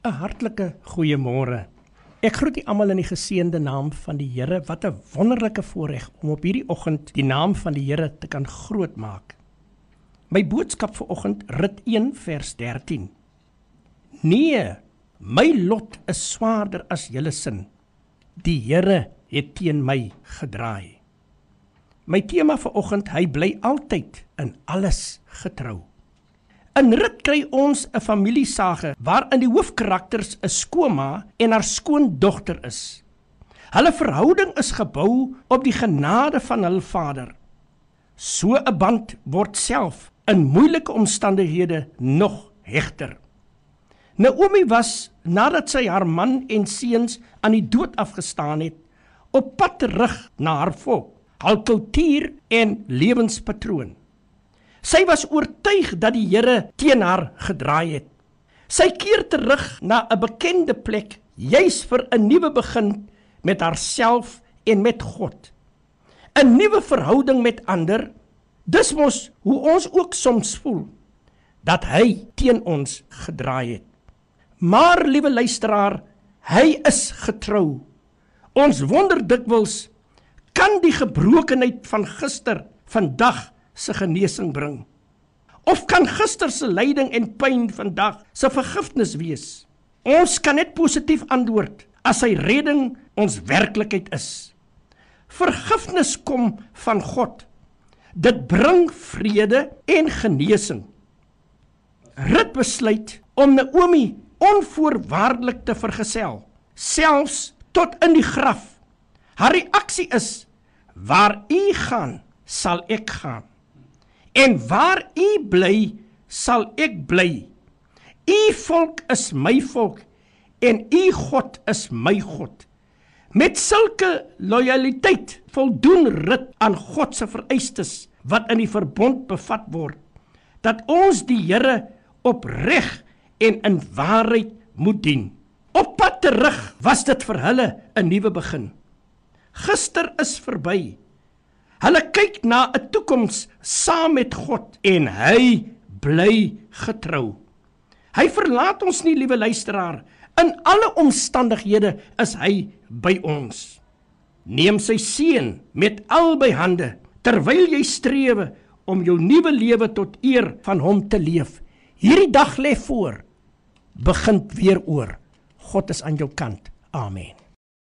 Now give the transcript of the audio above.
'n Hartlike goeiemôre. Ek groet u almal in die geseënde naam van die Here. Wat 'n wonderlike voorreg om op hierdie oggend die naam van die Here te kan grootmaak. My boodskap vir oggend Rit 1 vers 13. Nee, my lot is swaarder as julle sin. Die Here het teen my gedraai. My tema vir oggend, hy bly altyd in alles getrou. In Rit kry ons 'n familiesage waarin die hoofkarakters 'n skoonma en haar skoondogter is. Hulle verhouding is gebou op die genade van hul vader. So 'n band word self in moeilike omstandighede nog hegter. Naomi was nadat sy haar man en seuns aan die dood afgestaan het, op pad terug na haar volk, hul kultuur en lewenspatroon. Sy was oortuig dat die Here teen haar gedraai het. Sy keer terug na 'n bekende plek, juis vir 'n nuwe begin met haarself en met God. 'n Nuwe verhouding met ander. Dis mos hoe ons ook soms voel dat hy teen ons gedraai het. Maar liewe luisteraar, hy is getrou. Ons wonder dikwels kan die gebrokenheid van gister vandag se genesing bring? Of kan gister se lyding en pyn vandag se vergifnis wees? Ons kan net positief antwoord as sy redding ons werklikheid is. Vergifnis kom van God. Dit bring vrede en genesing. Rut besluit om Naomi onvoorwaardelik te vergesel, selfs tot in die graf. Haar reaksie is: "Waar u gaan, sal ek gaan." En waar u bly, sal ek bly. U volk is my volk en u God is my God. Met sulke lojaliteit voldoen rit aan God se vereistes wat in die verbond bevat word dat ons die Here opreg en in waarheid moet dien. Op pad terug was dit vir hulle 'n nuwe begin. Gister is verby. Hulle kyk na 'n toekoms saam met God en hy bly getrou. Hy verlaat ons nie, liewe luisteraar. In alle omstandighede is hy by ons. Neem sy seën met albei hande terwyl jy strewe om jou nuwe lewe tot eer van hom te leef. Hierdie dag lê voor. Begin weer oor. God is aan jou kant. Amen.